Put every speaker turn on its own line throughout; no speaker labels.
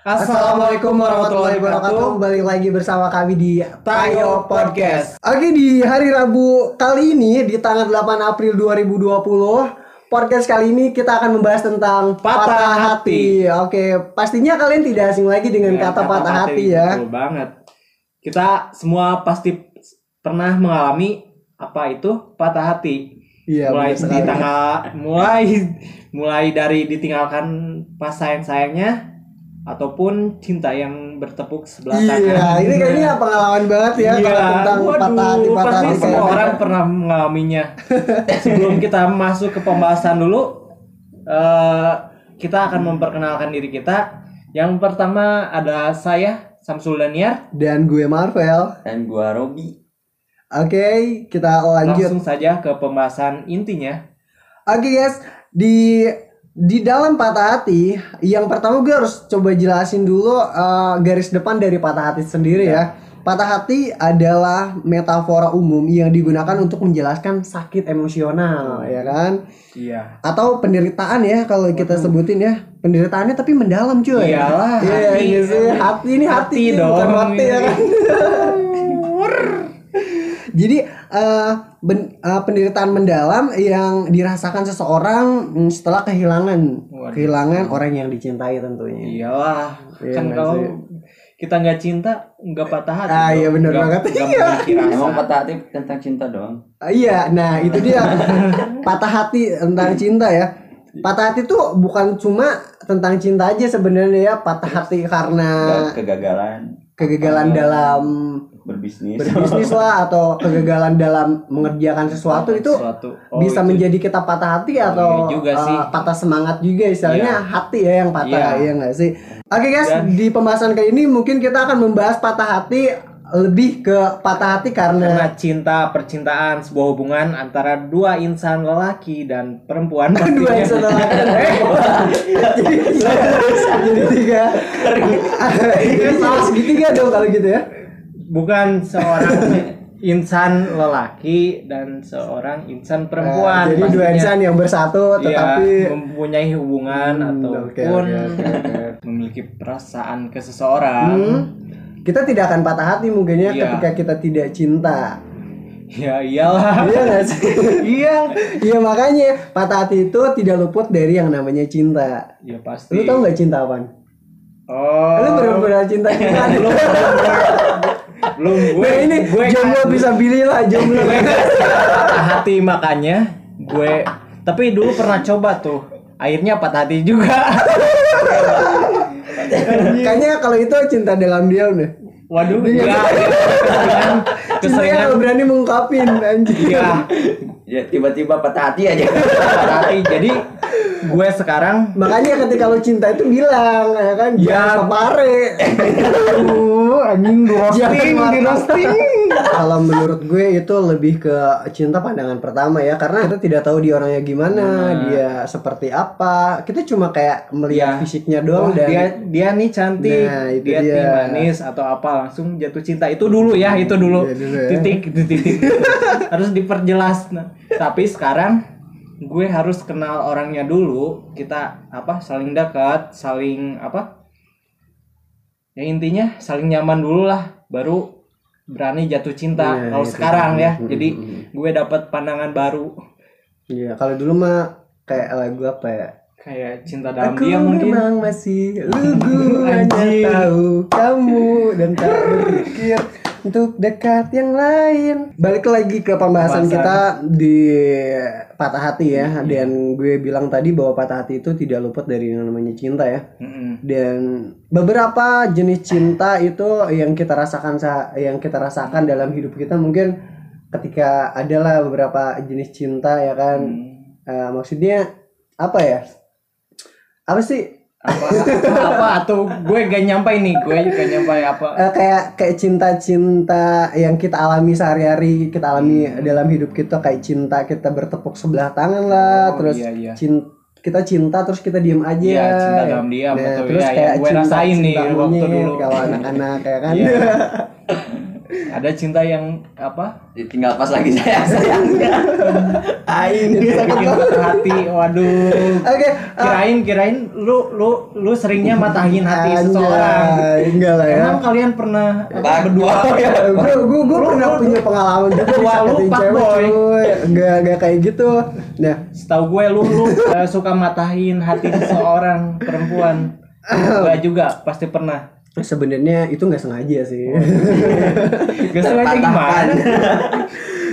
Assalamualaikum warahmatullahi wabarakatuh.
Balik lagi bersama kami di
Tayo Podcast.
Oke di hari Rabu kali ini di tanggal 8 April 2020 Podcast kali ini kita akan membahas tentang
Patah hati.
Oke, pastinya kalian tidak asing lagi dengan
Ya,
kata, patah hati, ya.
Betul banget. Kita semua pasti pernah mengalami apa itu patah hati.
Iya,
mulai di tanggal mulai mulai dari ditinggalkan pas sayang-sayangnya ataupun cinta yang bertepuk sebelah tangan.
Iya, ini kayaknya pengalaman banget ya
Iya,
kalau tentang
waduh,
patah hati patah
pasti
hati.
semua
kayak-
orang pernah mengalaminya. Sebelum kita masuk ke pembahasan dulu, eh, kita akan memperkenalkan diri kita. Yang pertama ada saya Samsul Daniar.
Dan gue Marvel.
dan gua Robi
Oke, kita lanjut.
Langsung saja ke pembahasan intinya.
Oke guys, di di dalam patah hati, yang pertama gue harus coba jelasin dulu uh, garis depan dari patah hati sendiri ya. Patah hati adalah metafora umum yang digunakan untuk menjelaskan sakit emosional, ya kan?
Iya.
Atau penderitaan ya kalau kita sebutin ya. Penderitaannya tapi mendalam cuy.
Iyalah,
Iya,
hati.
iya sih. Hati ini hati,
Hati
bukan
dong.
mati ya kan. Jadi eh, ben- eh, penderitaan mendalam yang dirasakan seseorang mm, setelah kehilangan
Waduh.
kehilangan orang yang dicintai tentunya.
Iyalah,
Iya
kan kalau
sih?
kita nggak cinta, nggak patah hati.
Ah,
dong.
iya
Nggak-
banget. Iya.
emang patah hati tentang cinta doang
Ah, iya, nah itu dia patah hati tentang cinta ya. Patah hati tuh bukan cuma tentang cinta aja sebenarnya ya. Patah hati karena
kegagalan
kegagalan dalam
berbisnis
berbisnis lah atau kegagalan dalam mengerjakan sesuatu itu
Sesuatu. Oh,
bisa
itu.
menjadi kita patah hati atau
iya juga
uh,
sih.
patah semangat juga istilahnya hati ya yang patah
Iya.
ya nggak sih oke guys
Dan-
di pembahasan kali ini mungkin kita akan membahas patah hati lebih ke patah hati
Karena
karena
cinta, percintaan, sebuah hubungan antara dua insan lelaki dan perempuan
dua
pastinya.
yang setelah jadi jadi tiga salah segitiga dong kalau gitu ya
Bukan seorang insan lelaki dan seorang insan perempuan.
Eh, jadi dua insan yang bersatu
Iya,
tetapi
mempunyai hubungan
Hmm,
ataupun
oke, oke, oke.
memiliki perasaan ke seseorang.
Hmm, kita tidak akan patah hati mungkinnya
Iya.
ketika kita tidak cinta
Ya iyalah.
iya nggak sih
iya.
Iya makanya patah hati itu tidak luput dari yang namanya cinta.
Ya pasti.
Lu tau nggak cinta apaan?
Oh.
Lu benar-benar cinta cinta.
belum belum gue
Nah ini
gue
jomblo bisa pilih lah jomblo.
gue patah hati makanya gue tapi dulu pernah coba tuh akhirnya patah hati juga
Kayaknya kalau itu cinta dalam diam deh.
waduh
Iya.
enggak keseringan
Cinta
keseringan
yang berani mengungkapin anjing.
iya
ya tiba-tiba patah hati aja
patah hati jadi gue sekarang
Makanya ketika lu cinta itu bilang ya kan
Ya.
pare.
Aduh, anjing di roasting di roasting
Kalau menurut gue itu lebih ke cinta pandangan pertama ya karena kita tidak tahu dia orangnya gimana,
Nah.
dia seperti apa. Kita cuma kayak melihat
Iya.
fisiknya doang dan
dia dia nih cantik,
Nah, itu
dia,
dia.
nih manis atau apa langsung jatuh cinta itu dulu ya itu dulu
Iya, dulu ya.
titik titik titik harus diperjelas. Nah, tapi sekarang gue harus kenal orangnya dulu kita apa saling dekat saling apa ya intinya saling nyaman dulu lah baru berani jatuh cinta
Iya,
kalau
itu.
sekarang ya.
Hmm,
jadi gue dapat pandangan baru.
Iya, kalau dulu mah kayak lagu apa ya?
kayak cinta dalam
Aku
dia mungkin.
memang masih lugu hanya tahu kamu dan tak berpikir untuk dekat yang lain. Balik lagi ke pembahasan
Pembahasan.
kita di patah hati ya. Dan gue bilang tadi bahwa patah hati itu tidak luput dari yang namanya cinta ya.
Mm-mm.
Dan beberapa jenis cinta itu yang kita rasakan sa- yang kita rasakan dalam hidup kita mungkin ketika adalah beberapa jenis cinta ya kan.
Hmm.
Eh, maksudnya apa ya? Apa sih?
Apa apa atau gue gak nyampai nih gue gak nyampai apa
Eh, kayak kayak cinta-cinta yang kita alami sehari-hari, kita alami dalam hidup kita kayak cinta kita bertepuk sebelah tangan lah,
Oh,
terus
iya, iya.
cin- kita cinta terus kita diem aja.
Iya, cinta dalam diam, betul.
Terus
Iya,
kayak
yang gue rasain nih
cinta
waktu
monyet
dulu.
kalau anak-anak kayak kan.
Iya. ada cinta yang apa?
Ditinggal pas lagi sayang. Sayangnya. Aing.
bikin patah hati waduh.
Oke, ah,
kirain kirain lu lu lu seringnya matahin hati
anjay,
seseorang.
enggak lah ya.
emang kalian pernah
Bak-
berdua?
ya.
gue gue gue pernah punya pengalaman juga
Tua lu, Pak
cewek
Boy.
enggak enggak kayak gitu. Nah.
Setahu gue lu lu eh, suka matahin hati seseorang perempuan. Gak juga pasti pernah
sebenarnya itu nggak sengaja sih.
Gak sengaja gimana?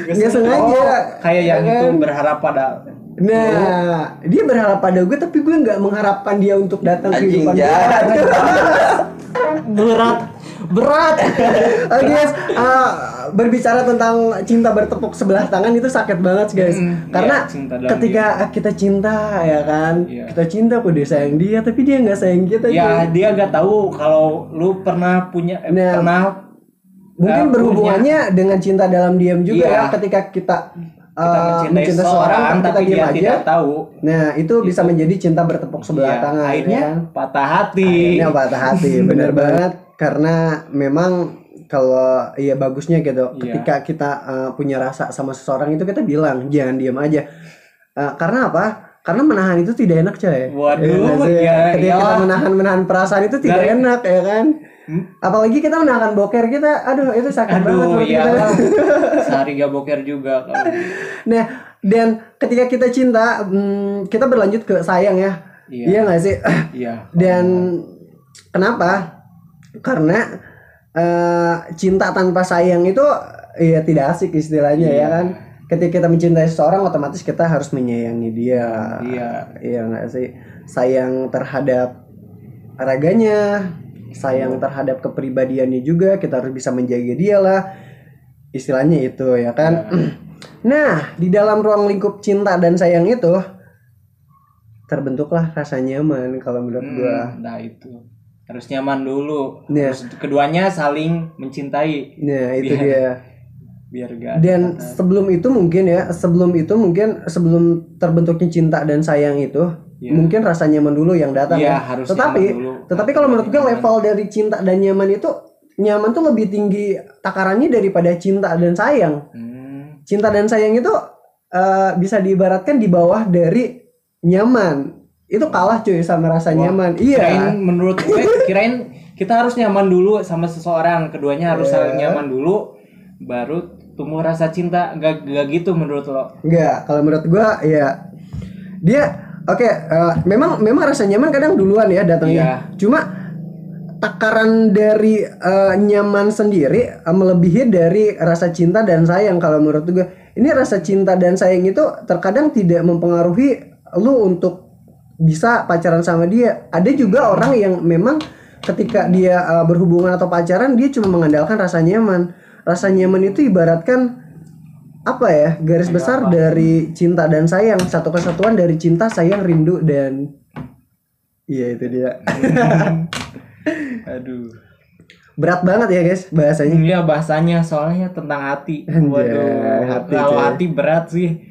Nggak sengaja.
Oh, kayak yang
Ya
itu
kan?
berharap pada
nah dia berharap pada gue tapi gue nggak mengharapkan dia untuk datang ke
Anjing
kehidupan gue.
Berat berat
guys, uh, berbicara tentang cinta bertepuk sebelah tangan itu sakit banget guys.
Mm,
Karena
cinta dalam
ketika kita cinta ya kan,
Iya.
kita cinta kok dia sayang dia, tapi dia nggak sayang kita.
ya
cuy.
dia gak tahu kalau lu pernah punya eh,
Nah,
pernah
Mungkin
eh,
berhubungannya dengan cinta dalam diam juga
Iya.
ya. Ketika kita,
kita
uh,
mencintai
mencinta
seseorang
tapi kita
tapi
diam
dia
aja.
tidak tahu
Nah itu bisa menjadi cinta bertepuk sebelah
Iya,
tangan.
akhirnya
ya kan?
patah hati
Akhirnya patah hati, bener banget. Karena memang kalau ya bagusnya gitu,
Iya.
ketika kita uh, punya rasa sama seseorang itu kita bilang jangan diam aja. Uh, karena apa? Karena menahan itu tidak enak coy.
Waduh,
Iya sih?
ya,
ketika
iyalah.
kita menahan menahan perasaan itu tidak
Dari-
enak ya kan.
Hmm?
Apalagi kita menahan boker kita, aduh itu sakit banget
aduh
perut
ya
kita.
sehari gak boker juga kalau
Nah, dan ketika kita cinta, hmm, kita berlanjut ke sayang ya.
Iya.
Iya nggak sih?
iya
Dan kenapa? Karena eh, cinta tanpa sayang itu ya tidak asik istilahnya ya
Iya.
kan. Ketika kita mencintai seseorang, otomatis kita harus menyayangi dia.
Iya.
Iya nggak sih? Sayang terhadap raganya, sayang terhadap kepribadiannya juga. Kita harus bisa menjaga dia lah. Istilahnya itu ya kan. Nah, di dalam ruang lingkup cinta dan sayang itu terbentuklah rasa nyaman kalau menurut gua.
Hmm, nah itu harus nyaman dulu
Iya.
harus keduanya saling mencintai
Nah, itu
Biar-
dia.
biar gak
Dan sebelum itu mungkin ya, sebelum itu mungkin sebelum terbentuknya cinta dan sayang itu,
Iya.
mungkin rasa nyaman dulu yang datang
Iya,
ya.
harus
Tetapi,
dulu.
tetapi kalau menurut gue level dari cinta dan nyaman itu nyaman tuh lebih tinggi takarannya daripada cinta dan sayang.
Hmm,
Cinta dan sayang itu eh, bisa diibaratkan di bawah dari nyaman. Itu kalah cuy sama rasa
Wah,
nyaman. Iya.
kirain menurut gue kirain kita harus nyaman dulu sama seseorang keduanya harus saling nyaman dulu baru tumbuh rasa cinta gak, gak gitu menurut lo
Enggak, kalau menurut gua ya dia oke eh, memang memang rasa nyaman kadang duluan ya datangnya.
Iya.
Cuma takaran dari eh, nyaman sendiri eh, melebihi dari rasa cinta dan sayang kalau menurut gua. Ini rasa cinta dan sayang itu terkadang tidak mempengaruhi lu untuk bisa pacaran sama dia. Ada juga orang yang memang ketika dia eh, berhubungan atau pacaran dia cuma mengandalkan rasa nyaman. Rasa nyaman itu ibaratkan apa ya garis besar dari cinta dan sayang. Satu kesatuan dari cinta sayang rindu dan iya itu dia.
Aduh.
Berat banget ya guys bahasanya.
Iya bahasanya. Soalnya tentang hati. Waduh,
hati,
kalau hati berat sih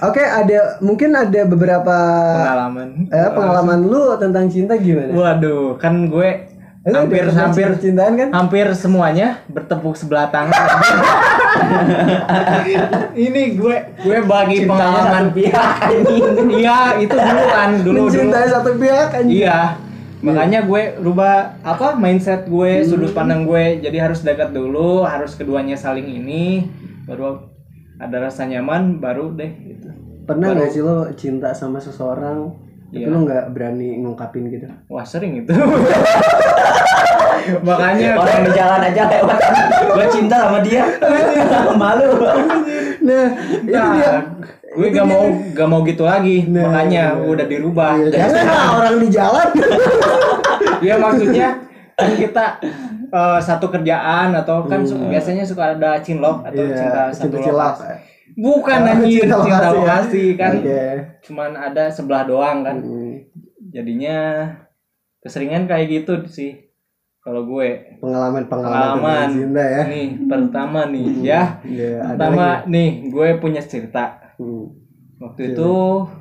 oke ada mungkin ada beberapa
pengalaman.
eh, pengalaman lu tentang cinta gimana
Waduh, kan gue
Lu
hampir hampir
cintaan kan
hampir semuanya bertepuk sebelah tangan. Ini gue gue bagi pengalaman pihak Iya, itu dulu kan, dulu dulu.
mencintai satu pihak kan
Iya. Makanya gue rubah apa mindset gue, sudut pandang gue. Jadi harus dekat dulu, harus keduanya saling ini, baru ada rasa nyaman, baru deh gitu.
pernah gak sih lo cinta sama seseorang tapi
Iya.
lo nggak berani ngungkapin gitu
Wah sering itu. Makanya
Orang di jalan aja lewat. Gue cinta sama dia. Malu.
nah itu
Nah,
dia
gue gak mau gak mau gitu lagi. Makanya udah dirubah.
Iya, jangan orang di jalan
Ya maksudnya kan kita eh, satu kerjaan atau kan su- biasanya suka ada cinlok atau
Iya,
cinta satu
cinta cilok.
lokasi. Bukan
Oh,
anjir,
cinta
cinta,
lokasi ya.
kan.
Oke.
Cuman ada sebelah doang kan.
Hmm.
Jadinya keseringan kayak gitu sih. Kalau gue
pengalaman pengalaman
pengalaman
ya
nih pertama nih ya.
Iya, ada
Pertama nih gue punya cerita.
Hmm.
Waktu itu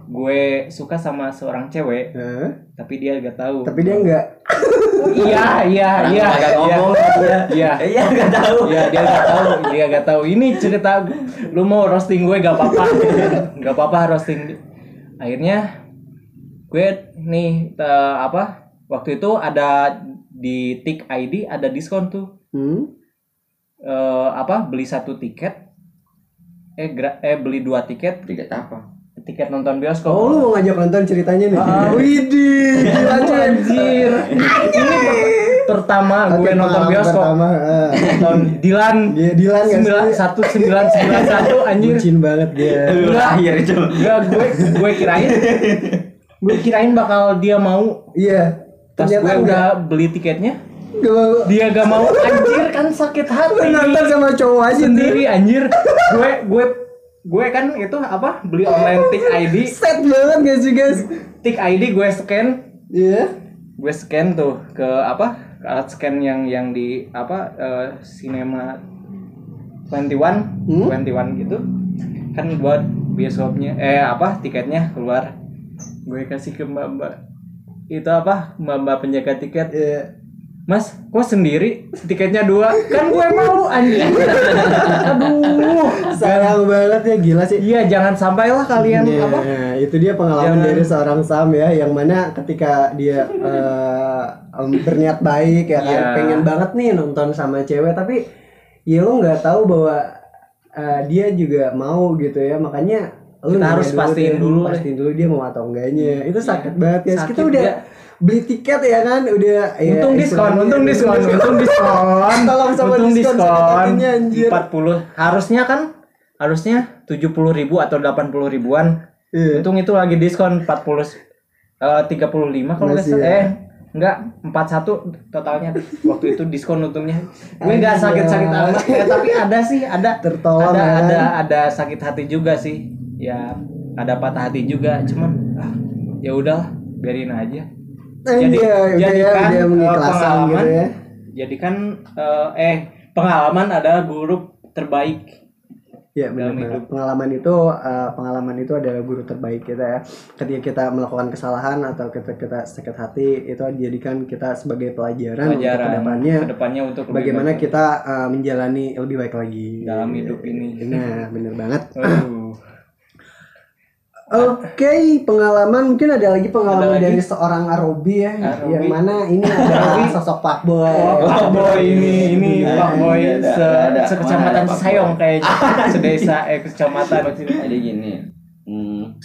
gue suka sama seorang cewek,
Hah?
tapi dia gak tahu.
tapi dia enggak
Iya, iya, iya.
Agak ngomong dia.
Iya.
Iya nggak tahu.
Iya, dia nggak tahu, dia nggak tahu. Ini cerita lu mau roasting gue gak apa-apa, gak apa-apa roasting. Akhirnya gue nih eh, apa? Waktu itu ada di Tik ID ada diskon tuh.
Hmm?
Eh, apa? Beli satu tiket. Eh, gra- eh beli dua tiket,
Tiket apa?
tiket nonton bioskop.
Oh, lu mau ngajak nonton ceritanya nih?
Ah.
Widih, gila.
Anjir. Ini pertama gue
Oke,
nonton bioskop.
Pertama, eh.
Nonton Dilan
Dia Dilan
sembilan
sih?
satu sembilan sembilan satu anjir.
Bucin banget dia.
Lu lahir itu.
Enggak gue gue kirain gue kirain bakal dia mau
Iya.
pas
Ternyata
gue
enggak.
udah beli tiketnya
Gak mau.
dia gak mau anjir kan sakit hati
nonton sama cowok aja
sendiri anjir gue gue gue kan itu apa beli online tik ID
Set banget gak sih guys?
tik ID gue scan
Iya.
gue scan tuh ke apa ke alat scan yang yang di apa eh, cinema 21
Hmm?
21 gitu kan buat bioskopnya eh apa tiketnya keluar gue kasih ke mbak mbak itu apa mbak mbak penjaga tiket
Iya.
Mas kok sendiri tiketnya dua kan gue mau anjing aduh
Sayang banget ya gila sih.
iya jangan sampailah kalian
Iya,
apa
itu dia pengalaman
Jangan-
dari seorang Sam ya, yang mana ketika dia eh, em, berniat baik ya kan,
Iya.
pengen banget nih nonton sama cewek, tapi ya lu nggak tahu bahwa eh, dia juga mau gitu ya, makanya lu
Kita harus pastiin
deh,
dulu deh.
pastiin dulu dia mau atau enggaknya. Itu sakit banget ya.
Sakit
Kita udah. Beli tiket ya kan, udah ya,
untung diskon, untung diskon, untung diskon,
Tolong sama
untung
diskon anjir.
40 harusnya kan harusnya 70 ribu atau 80 ribuan,
Iya.
untung itu lagi diskon 40 eh 35 kalau nggak salah,
ya.
eh enggak 41 totalnya. Waktu itu diskon untungnya. Gue nggak sakit-sakit amat ya, tapi ada sih ada.
Tertolong,
ada
ya kan?
ada ada sakit hati juga sih. Ya ada patah hati juga cuman ah, ya udah biarin aja
Jadi,
Jadi-
ya,
jadikan, eh,
mengikhlaskan
pengalaman.
gitu ya.
jadikan eh, eh pengalaman adalah guru terbaik
Ya benar. Pengalaman itu eh, pengalaman itu adalah guru terbaik kita ya. Ketika kita melakukan kesalahan atau kita kita sakit hati itu dijadikan kita sebagai pelajaran, untuk
pelajaran
ke
depannya ke depannya untuk
bagaimana
baik.
kita eh, menjalani lebih baik lagi
Dalam hidup ini.
Nah, benar banget. Oke, pengalaman mungkin ada lagi pengalaman
Ada lagi?
dari seorang Arobi ya,
Arobi.
yang mana ini adalah sosok Pak Boy.
Oh, Pak Boy ini ini
Iya,
Pak Boy
iya, ada,
se,
ada.
sekecamatan
ada Pak
Sayong kayaknya sedesa eh kecamatan
Jadi gini, hmm,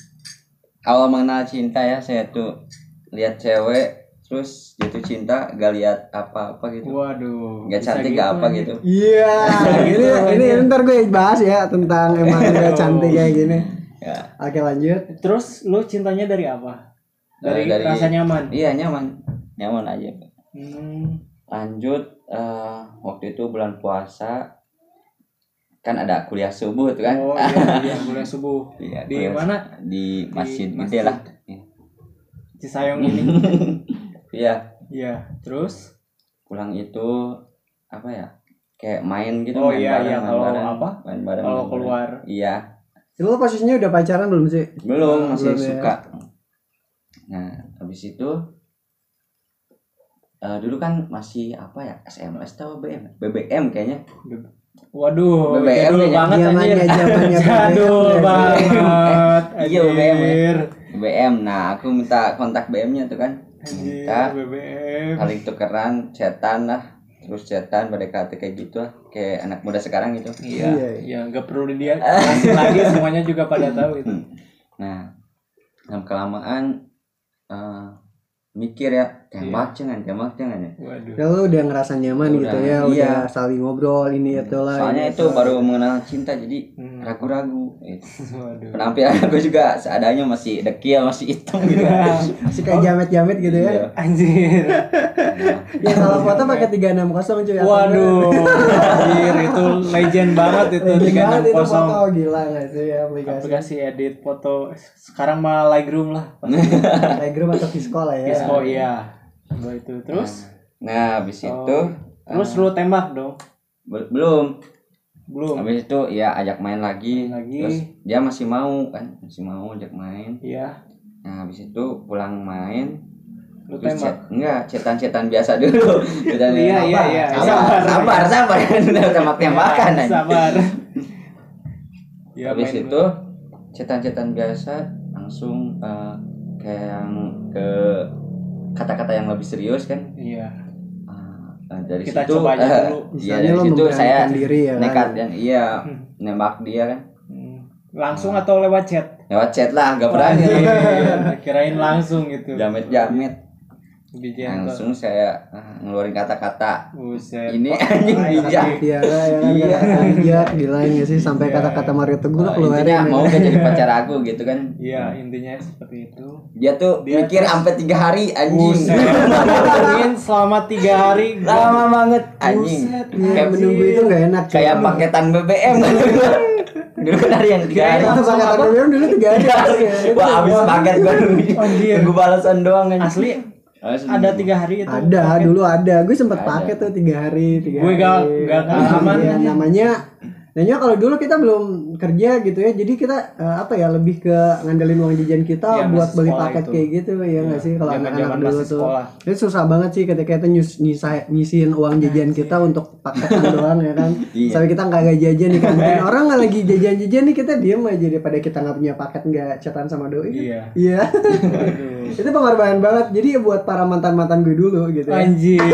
awal mengenal cinta ya saya tuh lihat cewek terus jatuh cinta gak lihat apa-apa gitu,
Waduh.
gak cantik
gitu,
gak apa gitu.
Iya,
Gitu,
ini ini ntar gue bahas ya tentang emang gak cantik kayak gini.
Ya,
Oke lanjut.
Terus lu cintanya dari apa? Dari,
Eh, dari-
rasa nyaman.
iya nyaman, nyaman aja.
Hmm.
Lanjut eh, waktu itu bulan puasa kan ada kuliah subuh tuh kan?
Oh iya, iya kuliah subuh.
Iya,
Di
kuliah
mana?
Di masjid
Di masjid.
lah.
Cisayong ini.
Iya,
Iya, terus
pulang itu apa ya? Kayak main gitu
Oh,
main
iya,
bareng,
iya,
main
kalau
bareng,
apa?
main bareng,
kalau keluar.
Iya,
Lu posisinya udah pacaran belum sih?
belum masih
Belum ya.
suka. Nah, habis itu eh, dulu kan masih apa ya? SMS atau BBM? BBM kayaknya.
Waduh,
BBM
jadul
ya.
banget anjir.
zamannya
Jadul banget.
Iya, BBM ya.
anjir.
BBM. Nah, aku minta kontak BM-nya tuh kan. Minta
BBM.
paling tukeran chatan lah. Terus chatan PDKT kayak gitu lah. Kayak anak muda sekarang gitu.
Iya,
Iya.
iya, nggak perlu dia kasih lagi semuanya juga pada tahu itu.
Hmm. Nah, dalam kelamaan eh, mikir ya, tembak jangan, tembak jangan ya.
Waduh.
Ya lu udah ngerasa nyaman
Udah,
gitu ya,
iya.
udah saling ngobrol ini itu lah.
Soalnya itu baru mengenal cinta jadi
Hmm.
ragu-ragu. Gitu.
Waduh.
Penampilan aku juga seadanya masih dekil, masih hitam gitu.
Masih kayak jamet-jamet gitu ya.
Iya.
Anjir.
Nah,
Ya kalau foto pakai 360 cuy.
Waduh. Anjir, itu legend banget itu?
Legend banget itu foto
360.
gila gak sih aplikasi.
Aplikasi edit foto. Sekarang mah Lightroom lah.
Telegram atau Visco lah ya.
Visco iya. Gua itu terus
Nah, habis
Oh.
itu
terus lu tembak dong.
bel- belum.
Belum.
Habis itu ya ajak main lagi.
Main lagi.
Terus dia masih mau kan, masih mau ajak main.
Iya.
Nah, habis itu pulang main
Lu
Terus
tembak.
chat, enggak, cetan-cetan biasa dulu. Cetan
Iya, iya, iya.
Sabar, sabar, sabar. Udah tembak-tembakan
Ya,
aja.
Sabar. Ya,
Habis itu cetan-cetan biasa langsung eh, kayak yang ke kata-kata yang lebih serius kan.
Iya.
Ah, nah, dari
Kita
situ
coba aja
eh,
dulu.
Iya,
Misalnya
dari
lo
situ saya
diri ya kan?
nekat yang iya
Hmm.
nembak dia kan.
Hmm. Langsung atau lewat chat?
Lewat chat lah, gak berani.
Kirain langsung gitu.
Jamet-jamet.
Gentle.
Langsung saya ah, ngeluarin kata-kata. Ini anjing bijak.
lagi?
Iya kan ya kan
Iya.
Iya, gila sih sampai
Iya.
kata-kata Mario Teguh
Oh,
keluarin.
intinya
ya.
mau gak jadi pacar aku gitu kan.
Iya, intinya seperti itu.
Dia tuh
Dia
mikir
terus-
sampai tiga hari anjing.
Ngomongin selama tiga hari.
Lama banget anjing.
Buset, ya,
Kayak
menunggu itu nggak enak.
kayak paketan BBM dulu kan hari yang tiga hari.
Itu kata BBM dulu tiga hari.
Wah habis paket gue
Anjir.
Tunggu balasan doang anjing.
Asli
Asli.
ada tiga hari itu.
Ada
paket.
dulu ada. Gue sempet pakai tuh tiga hari. Tiga
Gue
hari.
gak- gak pengalaman.
Iya, namanya. Namanya kalau dulu kita belum kerja gitu ya, jadi kita eh, apa ya lebih ke ngandelin uang jajan kita
Iya,
buat beli paket
itu.
kayak gitu ya nggak
Iya,
sih kalau anak-anak dulu tuh.
sekolah.
Itu susah banget sih ketika kita nyus nyisa, nyisiin uang jajan kita untuk paketan doang ya kan.
Iya.
Sampai kita nggak jajan nih kan. Dan orang nggak lagi jajan-jajan nih kita diem aja daripada kita nggak punya paket nggak chatan sama doi.
Iya.
Iya. Itu pengorbanan banget. Jadi ya buat para mantan-mantan gue dulu gitu. ya.
Anjir.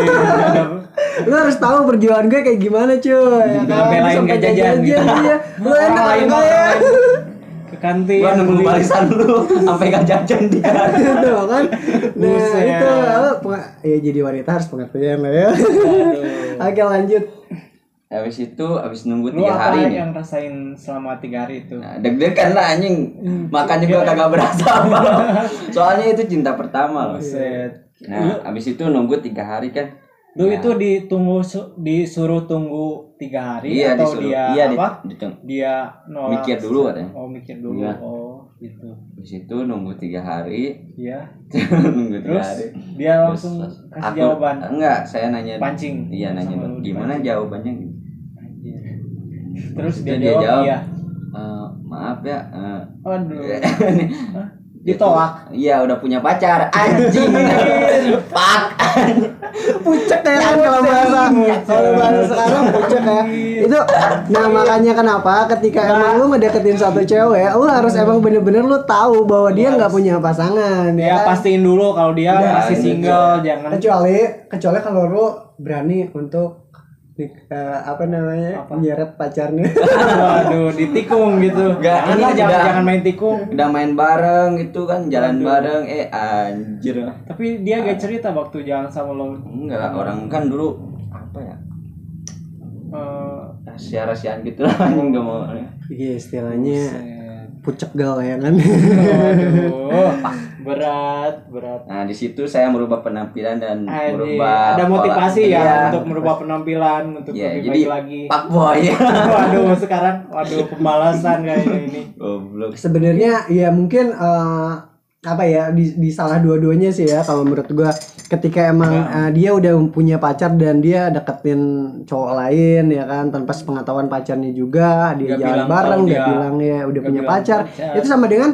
Lu harus tahu perjuangan gue kayak gimana cuy. Ya
Nggak belain
Sampai
nggak jajan gitu.
Iya. Lu enak enggak ya?
Ke kantin.
Gua nunggu
beli.
balasan lu sampai gak jajan dia.
Itu kan. Nah,
Buset.
itu apa, penga- ya jadi wanita harus pengertian lah ya.
Aduh.
Oke, lanjut.
Habis itu habis nunggu tiga hari nih.
yang rasain selama tiga hari itu?
Nah, deg-degan lah anjing. Makan juga kagak berasa apa. Soalnya itu cinta pertama loh.
Buset.
Nah, habis itu nunggu tiga hari kan.
Lu
Nah,
itu ditunggu su- disuruh tunggu tiga hari
iya
atau
disuruh.
dia
iya di-
apa?
ditung-
Dia nolak.
Mikir dulu katanya.
Oh mikir dulu.
Iya.
Oh gitu.
Habis itu nunggu tiga hari.
Iya.
nunggu tiga
Terus
hari.
dia langsung
Terus
kasih
aku-
jawaban.
Enggak, saya nanya.
Pancing.
Iya nanya dulu,
lu
gimana
dipancing.
jawabannya?
Anjir. Terus dia,
dia
jawab,
jawab.
iya.
"Eh, maaf ya. eh,
Aduh. Ditolak.
Iya udah punya pacar. Anjing. Pak
Pucek ya kan kalau bahasa. Kalau bahasa sekarang pucek ya. Itu nah makanya kenapa ketika emang lu ngedeketin satu cewek, lu harus emang bener-bener lu tahu bahwa dia nggak punya pasangan
Ya
kan?
pastiin dulu kalau dia
Ya,
masih single, jangan.
Kecuali kecuali kalau lu berani untuk eh, apa namanya
Apa?
nyeret pacarnya
Waduh, ditikung gitu.
Nggak,
Jangan
ini
lah, jangan, jangan main tikung.
udah main bareng gitu kan jalan
Aduh.
bareng eh anjir
Tapi dia gak cerita waktu jalan sama lo.
enggak lah orang kan dulu apa ya
Eh,
rahasia rahasiaan gitu lah anjing nggak mau
iya istilahnya. Pucek gal ya kan
Waduh, berat, berat.
nah di situ saya merubah penampilan dan
Anjing,
merubah
ada motivasi
pola-
ya
Iya.
untuk merubah penampilan, untuk
Iya,
lebih
jadi
baik lagi.
pak boy
Waduh, sekarang waduh pembalasan kayaknya ini.
goblok
sebenarnya ya mungkin eh, apa ya di, di salah dua-duanya sih ya kalau menurut gua. Ketika emang eh, dia udah punya pacar dan dia deketin cowok lain ya kan tanpa sepengetahuan pacarnya juga dia
Nggak
jalan bareng dia
dia-
bilang ya udah punya pacar.
pacar.
itu sama dengan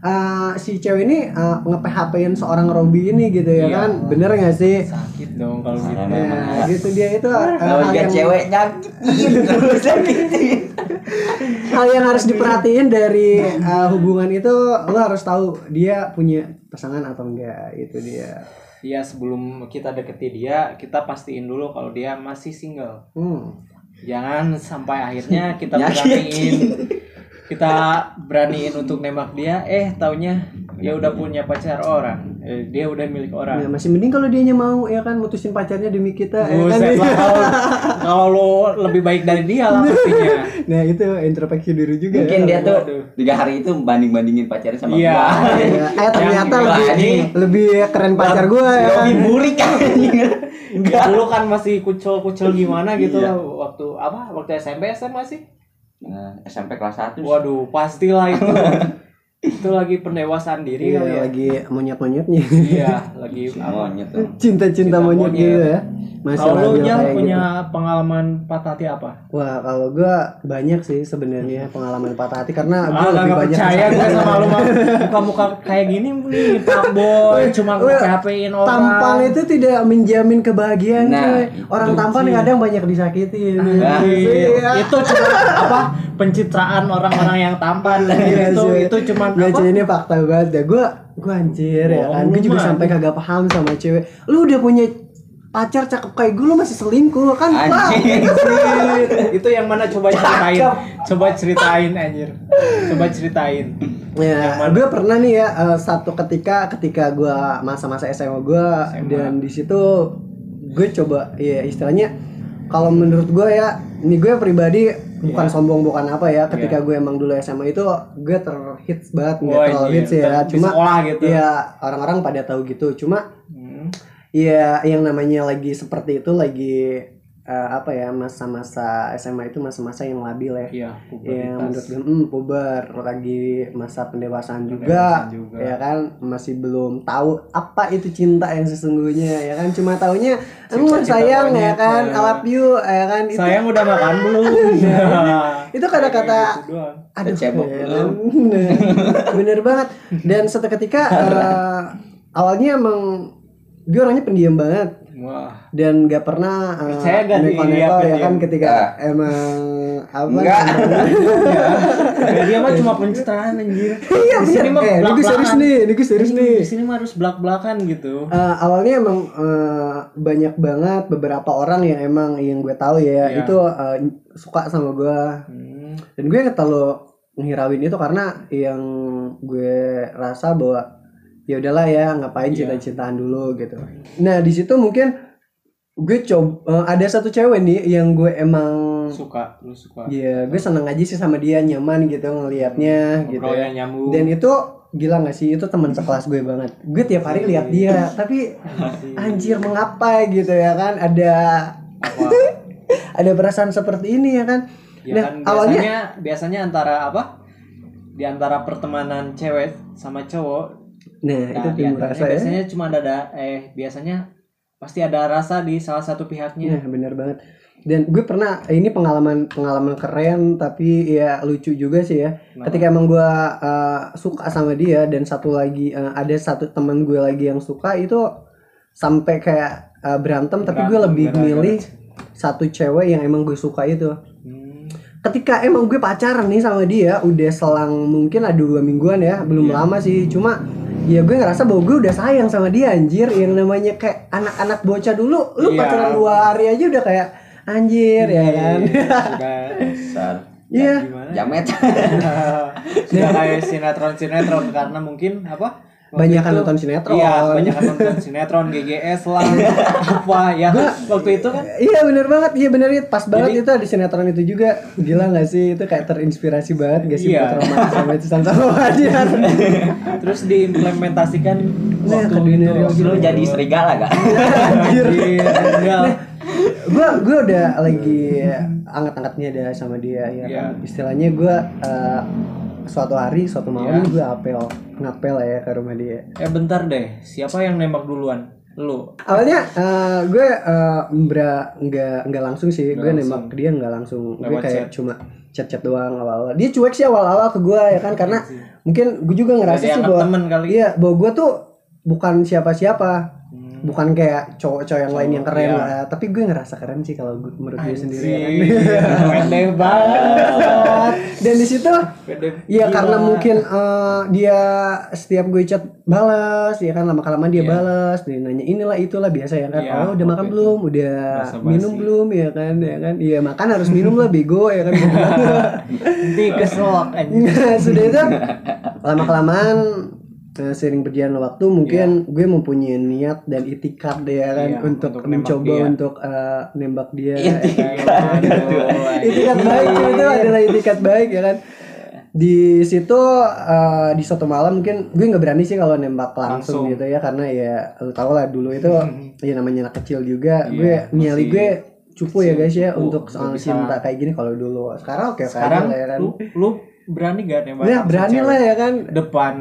eh, si cewek ini uh, nge-PHP-in seorang Robby ini gitu ya
Iya.
kan bener nggak sih
Sakit dong kalau gitu.
Nah,
Nah, gitu dia itu uh,
kalau
hal
lihat
yang-
cewek nyakitin terus nyakitin
hal yang harus diperhatiin dari uh, hubungan itu lo harus tahu dia punya pasangan atau enggak itu dia
Iya, sebelum kita deketi dia, kita pastiin dulu kalau dia masih single.
hmm.
Jangan sampai akhirnya kita
Nyakitin.
kita beraniin untuk nembak dia, eh taunya dia udah punya pacar orang, eh, dia udah milik
Ya,
orang.
masih mending kalau dianya mau ya kan mutusin pacarnya demi kita ya kan?
Buset lah kalau kalau lo lebih baik dari dia lah pastinya.
nah itu introspeksi diri juga
mungkin
ya.
dia tuh tiga hari itu banding bandingin pacarnya sama
Iya.
gua
Ya, eh ternyata lebih
anjing.
lebih keren pacar gua
si
ya kan
Robi burik anjing enggak
Dulu kan masih kucel-kucel gimana gitu
Iya.
waktu apa? Waktu SMP SMA sih?
Nah, SMP kelas 1
Waduh, pastilah itu. itu lagi pendewasaan diri
Iya,
kali ya
lagi monyet-monyetnya.
iya lagi
tuh.
Cinta-cinta
Cinta
monyet
monyet.
gitu ya. Masih
kalau lu yang punya
gitu.
pengalaman patah hati apa
Wah, kalau gua banyak sih sebenarnya pengalaman patah hati karena gua
ah
lebih
gak
banyak
percaya gue
kesakitan.
sama lu mah muka-muka kayak gini nih pak boy cuma PHP-in orang
Tampang itu tidak menjamin kebahagiaan,
Nah,
Orang tampan kadang banyak disakitin.
Ah,
Iya.
itu cuma apa pencitraan orang-orang yang tampan
Iya,
itu itu cuma
Cuy, ini fakta banget ya. Gua gua anjir ya kan. Gue juga sampai kagak paham sama cewek. Lu udah punya pacar cakep kayak gue lu masih selingkuh kan?
Anjing.
itu yang mana coba ceritain coba ceritain anjir coba ceritain
Ya, gue pernah nih ya eh, satu ketika ketika gue masa-masa SMA gue dan di situ gue coba ya istilahnya kalau menurut gue ya ini gue pribadi bukan
Iya.
sombong bukan apa ya ketika gue emang dulu SMA itu gue terhits banget nggak terlalu
iya,
hits ya
ter-
cuma
gitu.
ya orang-orang pada tahu gitu cuma
Hmm.
ya yang namanya lagi seperti itu lagi eh, apa ya masa-masa SMA itu masa-masa yang labil ya.
Iya
Ya menurut
pubertas.
gue hmm, puber lagi masa pendewasaan juga,
Pendewasaan juga.
ya kan? Masih belum tahu apa itu cinta yang sesungguhnya ya kan? Cuma taunya emang
Cinta-cinta
sayang ya kan?
ya.
I love you ya kan? Itu
sayang udah makan belum?
Itu kata-kata aduh
Kecebok
ya kan? bener banget. Dan satu ketika eh, awalnya emang gue orangnya pendiam banget
wah
dan gak pernah uh,
Percaya gak nih
neko-neko
dia
ya kan ketika
Ah.
emang apa
Enggak.
Ya, dia mah cuma pencitraan anjir
Iya
di sini mah.
Eh, ini serius nih, ini serius nih.
di sini mah harus belak-belakan gitu
Eh, awalnya emang eh, banyak banget beberapa orang yang emang yang gue tahu ya
Iya.
itu eh, suka sama gue
Hmm.
dan gue nggak terlalu ngirauin itu karena yang gue rasa bahwa ya udahlah ya ngapain
Iya.
cinta-cintaan dulu gitu. Nah di situ mungkin gue coba ada satu cewek nih yang gue emang
suka lu suka
ya gue seneng aja sih sama dia nyaman gitu ngelihatnya gitu ya.
Nyambung
Dan itu gila gak sih itu teman sekelas gue banget. Gue tiap hari lihat dia, tapi anjir mengapa gitu ya kan ada ada perasaan seperti ini ya kan.
ya
Nah,
kan
awalnya-
biasanya biasanya antara apa di antara pertemanan cewek sama cowok
Nah,
nah,
itu timbul
antaranya
rasa ya.
biasanya cuma ada eh biasanya pasti ada rasa di salah satu pihaknya
Nah, bener banget. Dan gue pernah ini pengalaman pengalaman keren tapi ya lucu juga sih ya. Ketika emang gue uh, suka sama dia dan satu lagi uh, ada satu teman gue lagi yang suka itu sampai kayak uh, berantem, tapi gue
Berantem
lebih
gara-gara.
milih satu cewek yang emang gue suka itu.
Hmm.
ketika emang gue pacaran nih sama dia udah selang mungkin ada dua mingguan ya belum
Iya.
lama sih cuma ya gue ngerasa bahwa gue udah sayang sama dia anjir. Yang namanya kayak anak-anak bocah dulu lu
Iya.
pacaran dua hari aja udah kayak anjir ya kan?
sudah
Besar.
iya.
Gimana?
Jamet.
sudah kayak sinetron sinetron karena mungkin apa
Banyak kan nonton sinetron.
iya banyak kan nonton sinetron GGS lah apa ya waktu itu kan
iya bener banget iya bener itu pas banget
Jadi-
itu ada sinetron itu juga gila gak sih itu kayak terinspirasi banget gak sih
Iya.
buat sama itu sama wajar
terus diimplementasikan
Nah,
waktu
ke dunia
itu.
real
Lu jadi serigala gak?
Anjir, enggak.
gue gue udah lagi anget-angetnya ada sama dia ya
Iya.
kan istilahnya gue eh, suatu hari suatu malam
Iya.
gue apel ngapel ya ke rumah dia
Eh bentar deh, siapa yang nembak duluan? Lu.
awalnya eh, gue mbra nggak nggak langsung sih
Nggak
gue
langsung.
nembak dia nggak langsung gue
Lewat
kayak
chat.
cuma chat-chat doang awal-awal dia cuek sih awal-awal ke gue ya kan karena mungkin gue juga ngerasa sih bahwa
temen kali.
iya bahwa gue tuh bukan siapa-siapa. Bukan kayak cowok-cowok yang lain yang keren
iya.
lah tapi gue ngerasa keren sih kalau gue menurut gue sendiri ya kan
Pede banget.
dan di situ ya
gila.
karena mungkin eh, dia setiap gue chat balas ya kan lama kelamaan dia
Iya.
balas dia nanya inilah itulah biasa ya kan
Iya,
oh udah makan belum udah minum belum ya kan ya kan iya makan harus minum lah bego ya kan
anjir.
Nah, sudah itu lama kelamaan sering berjalan waktu mungkin gue mempunyai niat dan itikat deh ya kan
Iya,
untuk,
untuk
mencoba
dia.
untuk eh, nembak dia.
Aduh,
itikat baik itu adalah itikat baik ya kan? Di situ eh, di suatu malam mungkin gue nggak berani sih kalau nembak langsung,
Langsung.
gitu ya karena ya lu tau lah dulu itu ya namanya anak kecil juga.
Iya,
gue nyali gue cupu ya guys ya
cupu,
untuk soal cinta kayak gini kalau dulu. Sekarang oke oke
Sekarang
ya kan.
lu lu berani gak nembak langsung
berani lah ya kan.
depan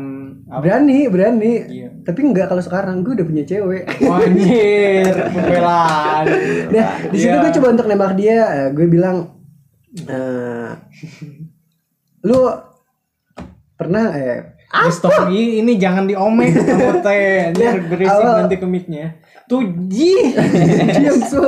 apa?
Berani, berani.
Iya.
Tapi enggak kalau sekarang gue udah punya cewek.
Anjir, pembelaan.
Nah, di situ
Iya.
gue coba untuk nembak dia, eh, gue bilang eh lu pernah eh
stop ini, ini jangan diomek kamu teh.
Ya,
Biar berisik nanti ke mic-nya. Tuh
diam Sul.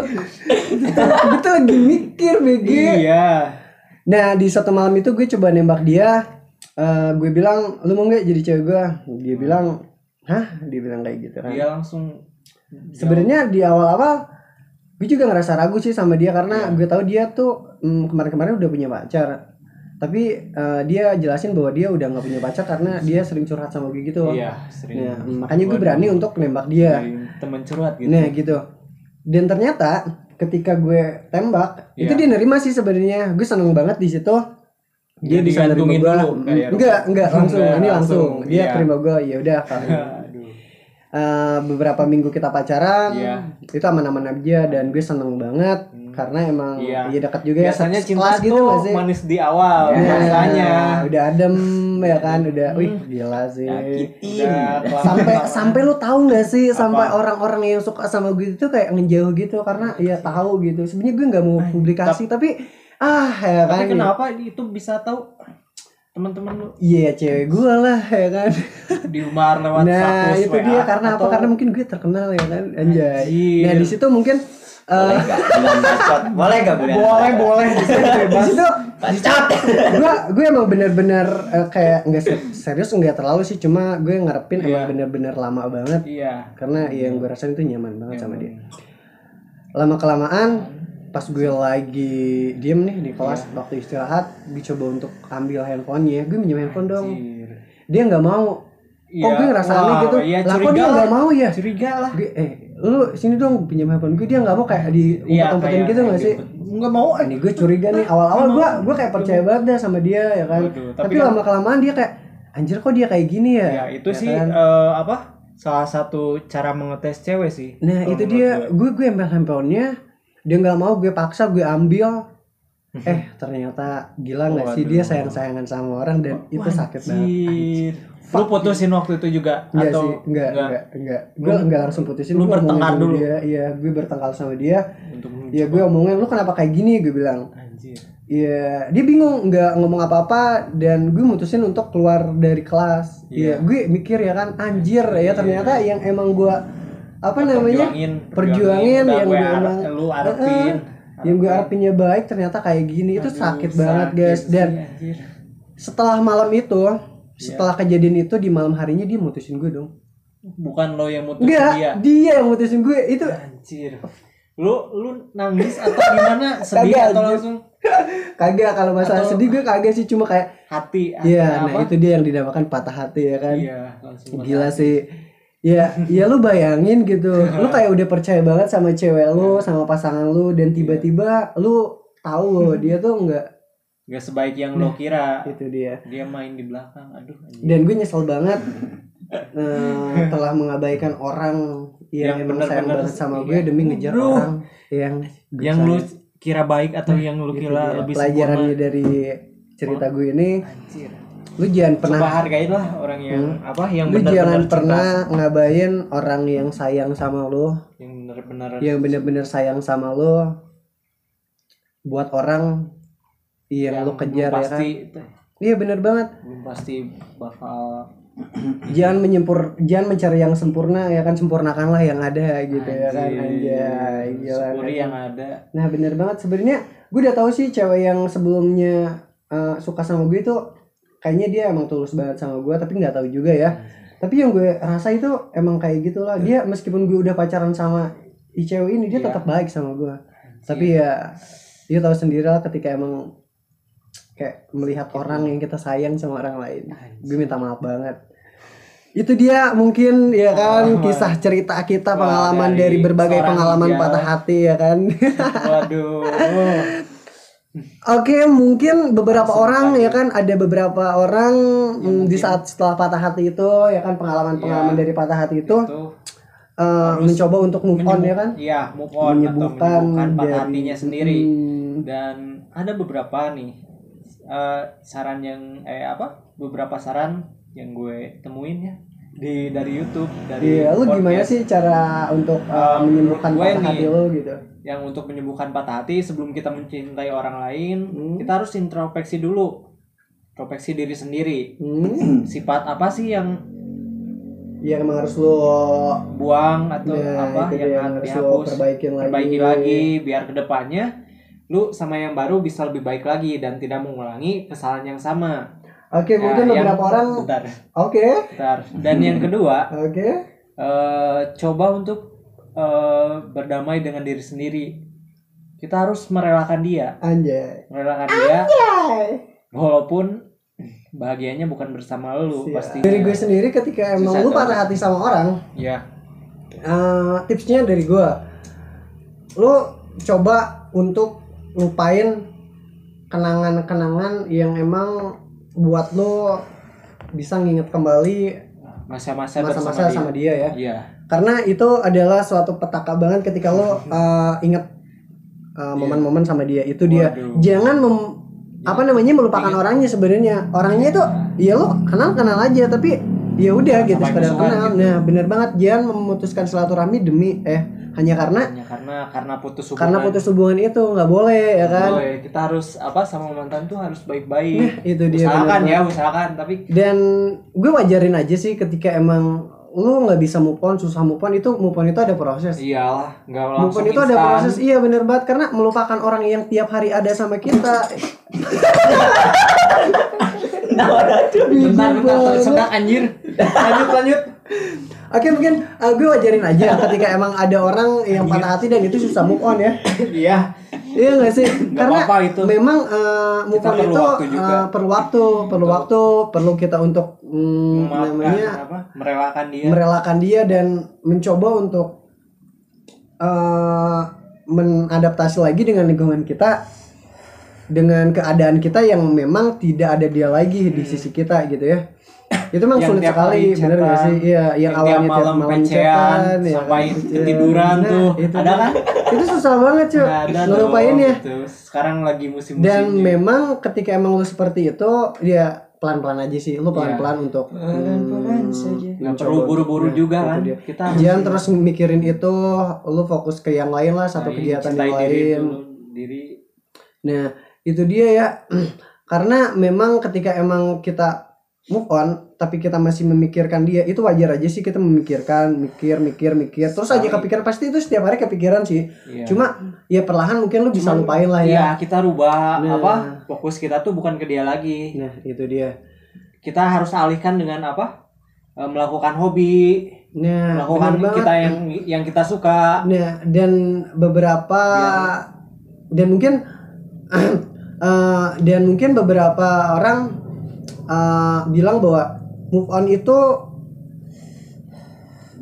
Kita lagi mikir BG.
iya.
Nah di satu malam itu gue coba nembak dia Eh, Gue bilang lu mau nggak jadi cewek gue Dia bilang Hah? Dia bilang kayak gitu kan
Dia langsung
Sebenarnya di awal-awal Gue juga ngerasa ragu sih sama dia
Iya.
Karena gue tahu dia tuh mm, Kemarin-kemarin udah punya pacar Tapi eh, dia jelasin bahwa dia udah nggak punya pacar Karena dia sering curhat sama gue gitu
Iya, sering.
Nah, makanya gue berani untuk nembak dia
temen curhat gitu.
Nah gitu. Dan ternyata ketika gue tembak,
Iya.
itu dia nerima sih sebenarnya. Gue seneng banget di situ. Dia
Dia
bisa nerima
digantungin
gue. Enggak, enggak langsung.
Enggak,
ini langsung.
langsung.
Dia
Iya.
terima gue. Ya udah. eh, beberapa minggu kita pacaran,
Iya.
itu aman-aman aja dan gue seneng banget karena emang
Iya.
ya dekat juga ya.
Biasanya cinta
gitu
tuh
sih?
manis di awal
Ya,
biasanya.
udah adem ya kan, udah, wih gila sih.
Nyakitin.
Udah
sampai sampai lu tahu nggak sih
Apa?
sampai orang-orang yang suka sama gue itu kayak ngejauh gitu karena ya tahu gitu sebenarnya gue nggak mau publikasi tapi ah ya kan
Tapi kenapa itu bisa tahu teman-teman lu?
Iya cewek gue lah ya kan
di Umar lewat
nah
status
itu
WA,
dia karena apa?
atau-
karena mungkin gue terkenal ya kan anjay.
Anjir.
nah di situ mungkin
Boleh
eh,
gak bulan bacot? Boleh gak bulan
boleh boleh. Di situ
Bacot.
gue gue emang bener-bener eh, kayak nggak se- serius nggak terlalu sih cuma gue ngarepin emang
Iya.
bener-bener lama banget.
Iya.
karena yang gue rasain itu nyaman banget sama dia. lama kelamaan pas gue lagi diem nih di kelas
Iya.
waktu istirahat gue coba untuk ambil handphonenya gue minjem handphone dong
Anjir.
dia nggak mau
Iya.
kok gue ngerasa aneh gitu
iya,
lah kok dia nggak mau ya
Curiga lah.
gue eh lu sini dong pinjam handphone gue dia nggak mau kayak di
Iya,
umpet-umpetin
kayak-
gitu nggak sih
Enggak mau.
ini gue curiga nih awal-awal gue gue kayak percaya banget dah sama dia ya kan
Waduh, tapi
tapi
kan-
lama kelamaan dia kayak anjir kok dia kayak gini ya
Ya, itu
Ya
sih
kan?
eh, apa? Salah satu cara mengetes cewek sih.
Nah itu dia,
gue.
gue gue ambil handphonenya, dia nggak mau, gue paksa, gue ambil. Eh ternyata gila nggak sih
Waduh.
dia sayang sayangan sama orang dan itu sakit banget.
Lu putusin waktu itu juga
Enggak
atau
sih, enggak, enggak, enggak. Gue enggak langsung putusin.
lu bertengkar dulu?
Dia, iya, gue bertengkar sama dia.
Untuk
Ya gue omongin, lu kenapa kayak gini? Gue bilang.
Anjir.
Iya, dia bingung nggak ngomong apa-apa dan gue mutusin untuk keluar dari kelas. Iya,
Iya.
gue mikir ya kan, anjir ya ternyata yang emang gue apa namanya
Perjuangin,
perjuangin yang
gue
emang
lu harapin.
yang gue harapinnya baik ternyata kayak gini itu
Aduh,
sakit banget
sakit
guys
sih,
dan
anjir.
setelah malam itu setelah kejadian itu di malam harinya dia mutusin gue dong
bukan lo yang mutusin
enggak
dia.
dia yang mutusin gue itu
Anjir. Lu lu nangis atau gimana? Sedih
Kagak,
atau langsung
kagak kalau masalah
Atau-
sedih gue kagak sih cuma kayak
hati? hati
Iya, nah
apa?
itu dia yang dinamakan patah hati ya kan.
Iya, langsung
Gila sih. Ya, ya lu bayangin gitu. Lu kayak udah percaya banget sama cewek lu, sama pasangan lu dan tiba-tiba lu tahu dia tuh enggak
Gak sebaik yang lo kira.
itu dia.
Dia main di belakang. Aduh, anjir.
Dan gue nyesel banget eh, telah mengabaikan orang yang,
Yang
emang sayang
benar-benar
banget sama
iya.
gue demi ngejar
Bro.
orang yang
yang lu kira baik atau yang lu
Gitu
kira
dia.
lebih
pelajarannya
sempurna.
dari cerita gue ini
Anjir.
Lu jangan pernah
Coba hargain lah orang yang apa yang
lu
benar-benar
jangan
cinta,
pernah ngabain orang yang sayang sama lu.
Yang benar-benar
yang bener-bener sayang sama lo buat orang yang, lo
belum
kejar ya kan?
pasti
iya bener banget.
Belum pasti bakal
jangan menyempur jangan mencari yang sempurna ya kan? Sempurnakanlah yang ada gitu ya kan?
Anjir.
anjay
syukuri
kan.
yang ada.
Nah bener banget. Sebenarnya gue udah tahu sih cewek yang sebelumnya eh, suka sama gue itu kayaknya dia emang tulus banget sama gue tapi nggak tahu juga ya. Tapi yang gue rasa itu emang kayak gitulah dia meskipun gue udah pacaran sama i cewek ini dia
Iya.
tetap baik sama gue tapi ya dia tahu sendiri lah ketika emang kayak melihat orang yang kita sayang sama orang lain. Gue minta maaf banget. Itu dia mungkin ya kan
Pengalaman.
kisah cerita kita pengalaman
dari
dari, berbagai pengalaman patah hati ya kan?
Waduh
Oke, mungkin beberapa
Langsung
orang
lagi.
ya kan ada beberapa orang mm, di saat setelah patah hati itu ya kan pengalaman-pengalaman
Iya.
dari patah hati itu
itu
eh,
harus
mencoba untuk move on ya kan,
iya move on atau
menyembuhkan
menyembuhkan patah
dari-
hatinya sendiri
Hmm,
dan ada beberapa nih eh, saran yang eh apa beberapa saran yang gue temuin ya di dari YouTube dari
Iya, lu gimana
podcast
sih cara untuk uh,
Um,
menyembuhkan patah
nih.
hati lu gitu?
Yang untuk menyembuhkan patah hati sebelum kita mencintai orang lain
Hmm.
kita harus introspeksi dulu introspeksi diri sendiri
Hmm,
sifat apa sih yang
ya emang harus lu
buang atau
ya,
apa yang
dia,
harus dihapus
perbaikin lagi.
perbaiki lagi biar ke depannya lu sama yang baru bisa lebih baik lagi dan tidak mengulangi kesalahan yang sama
Oke,
Ya,
mungkin
yang-
beberapa orang Oke,
bentar. dan yang kedua
oke.
eh, coba untuk eh, berdamai dengan diri sendiri kita harus merelakan dia
Anjay.
merelakan dia
Anjay.
walaupun bahagianya bukan bersama lu
Siap.
pasti
Dari gue sendiri ketika emang
Susah
lu patah hati sama orang,
ya
eh, tipsnya dari gue, lu coba untuk lupain kenangan-kenangan yang emang buat lu bisa nginget kembali
masa-masa
masa-masa
bersama
sama dia ya.
dia
Karena itu adalah suatu petaka banget ketika lo uh, inget uh, momen-momen sama dia. Itu dia.
Waduh.
Jangan mem- apa namanya melupakan orangnya sebenarnya. Orangnya itu ya lo kenal kenal aja tapi ya udah gitu sekedar kenal.
gitu.
Nah, bener banget jangan memutuskan silaturahmi demi eh hanya karena
hanya karena karena putus hubungan
karena putus hubungan itu nggak boleh ya kan.
Boleh, kita harus apa sama mantan tuh harus baik-baik
Nah, itu dia
usahakan
bener
ya usahakan tapi
dan gue wajarin aja sih ketika emang lu nggak bisa move on susah move on itu move on itu ada proses.
Iyalah nggak
Move
langsung
on itu ada
instan.
proses iya bener banget karena melupakan orang yang tiap hari ada sama kita.
Bentar bentar tersedak anjir. Lanjut lanjut
Oke mungkin uh, gue wajarin aja ketika emang ada orang yang patah hati dan itu susah move on ya.
Iya.
Iya gak sih?
Nggak
Karena
apa-apa itu.
memang uh, move
Kita
on
perlu
itu
waktu juga.
uh, perlu waktu, perlu waktu, perlu kita untuk mm, namanya
apa merelakan dia.
merelakan dia dan mencoba untuk uh, mengadaptasi lagi dengan lingkungan kita dengan keadaan kita yang memang tidak ada dia lagi di sisi kita gitu ya itu memang sulit sekali bener gak sih? Iya yang,
yang
awalnya tiap
malam
malam
pecean,
chatan ya.
sampai ketiduran tuh.
itu
Ada kan?
itu susah banget cuy
Nggak ada
ngelupain ya.
gitu. sekarang lagi musim
dan memang ketika emang lu seperti itu ya pelan-pelan aja sih. Lu pelan-pelan untuk
Pelan-pelan
hmm,
saja.
nggak perlu buru-buru
nah,
juga kan?
dia.
kita harus
jangan terus mikirin itu. Lu fokus ke yang lain lah satu kegiatan
cintai
yang
diri
lain.
dulu, diri.
Nah itu dia ya. Karena memang ketika emang kita move on tapi kita masih memikirkan dia itu wajar aja sih kita memikirkan mikir mikir mikir terus aja kepikiran pasti itu setiap hari kepikiran sih
Iya.
cuma ya perlahan mungkin lu bisa
Cuman,
lupain lah ya
Iya, kita rubah
Nah.
apa? Fokus kita tuh bukan ke dia lagi.
nah itu dia
Kita harus alihkan dengan apa? E, melakukan hobi,
nah
melakukan kita yang yang kita suka.
Nah, dan beberapa dan mungkin eh, dan mungkin beberapa orang eh, bilang bahwa move on itu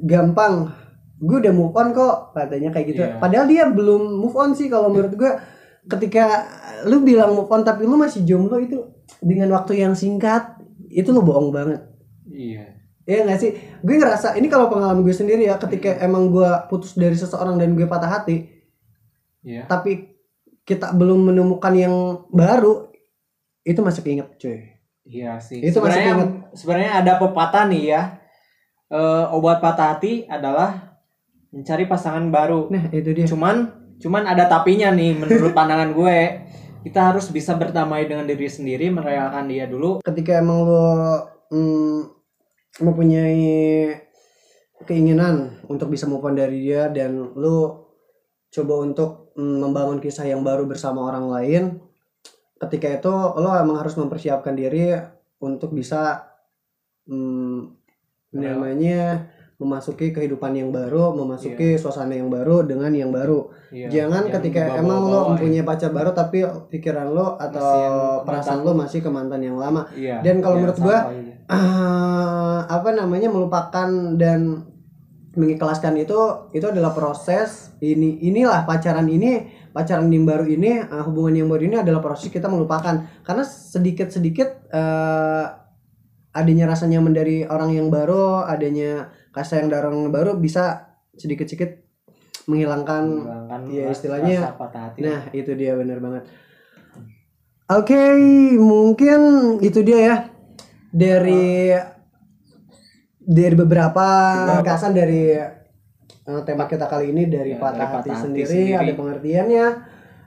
gampang. Gue udah move on kok katanya kayak gitu.
Iya.
Padahal dia belum move on sih kalau menurut gue. Ketika lu bilang move on tapi lu masih jomblo itu dengan waktu yang singkat itu lu bohong banget.
Iya.
Iya gak sih? Gue ngerasa ini kalau pengalaman gue sendiri ya ketika emang gue putus dari seseorang dan gue patah hati,
Iya.
tapi kita belum menemukan yang baru, itu masih keinget cuy.
Iya sih.
Itu
sebenarnya sebenarnya ada pepatah nih ya. E, obat patah hati adalah mencari pasangan baru.
Nah itu dia.
Cuman cuman ada tapinya nih menurut pandangan gue. Kita harus bisa berdamai dengan diri sendiri, merelakan dia dulu.
Ketika emang lo mm, mempunyai keinginan untuk bisa move on dari dia dan lo coba untuk mm, membangun kisah yang baru bersama orang lain, ketika itu lo emang harus mempersiapkan diri untuk bisa mm,
Rel-
namanya memasuki kehidupan yang baru, memasuki suasana yang baru dengan yang baru.
Iya,
Jangan
yang
ketika
dibawa-bawa
emang lo
ya.
mempunyai pacar baru tapi pikiran lo atau perasaan lo masih ke mantan yang lama.
Iya.
Dan kalau
Iya,
menurut gua. Ah, apa namanya melupakan dan mengikhlaskan itu itu adalah proses ini inilah pacaran ini pacaran yang baru ini ah, hubungan yang baru ini adalah proses kita melupakan. Karena sedikit sedikit adanya rasa nyaman dari orang yang baru adanya kasih yang dari orang yang baru bisa sedikit sedikit menghilangkan
Menghilangkan
ya, istilahnya-
rasa patah hati.
nah itu dia benar banget. Oke, mungkin itu dia ya. Dari dari beberapa ringkasan dari eh, tema kita kali ini dari
Ya,
patah
dari
hati
patah hati
sendiri,
sendiri.
ada pengertiannya,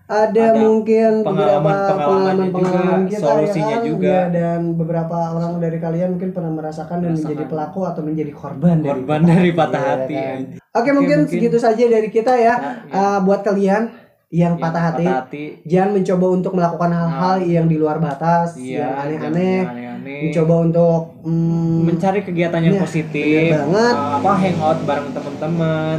ada,
Ada
mungkin beberapa
pengalaman-pengalamannya
pengalaman-pengalaman
juga,
kita
solusinya
ya kan?
juga.
Ya, dan beberapa orang dari kalian mungkin pernah merasakan dan menjadi pelaku atau menjadi korban dari
korban dari patah
Iya,
hati
kan?
ya.
Oke, mungkin,
mungkin.
segitu saja dari kita ya. Eh, buat kalian yang
Yang
patah hati,
patah hati.
Jangan mencoba untuk melakukan hal-hal yang di luar batas,
iya
yang aneh-aneh. Mencoba untuk mm,
mencari kegiatan yang
Iya,
positif.
banget.
Uh, apa hangout bareng teman-teman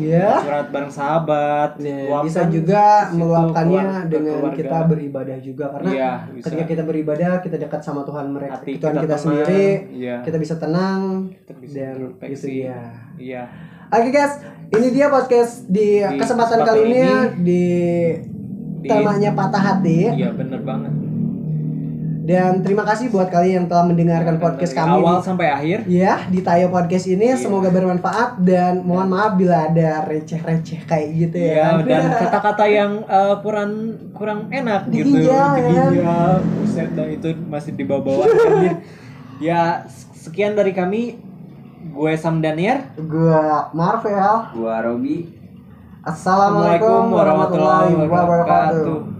ya,
curhat bareng sahabat
ya, bisa juga meluapkannya dengan
keluarga.
kita beribadah juga karena
bisa
ketika kita beribadah kita dekat sama Tuhan mereka,
hati
Tuhan kita,
tenang,
sendiri,
iya
kita bisa tenang
kita bisa
dan gitu ya.
iya
Oke guys, ini dia podcast di,
Di
kesempatan
kesempatan
kali ini,
ini,
di,
di-
temanya patah hati.
iya bener banget
Dan terima kasih buat kalian yang telah mendengarkan podcast
Dari
kami
awal
di,
sampai akhir
ya di Tayo Podcast ini.
Iya.
Semoga bermanfaat dan mohon maaf bila ada receh-receh kayak gitu
Iya,
ya.
dan kata-kata yang eh, kurang kurang enak gitu.
Diginjal, ya kan?
Diginjal. Buset dah itu masih di bawah-bawah. Ya, sekian dari kami. Gue Sam Danier.
Gua Marvel.
Gua Robi
Assalamualaikum warahmatullahi wabarakatuh.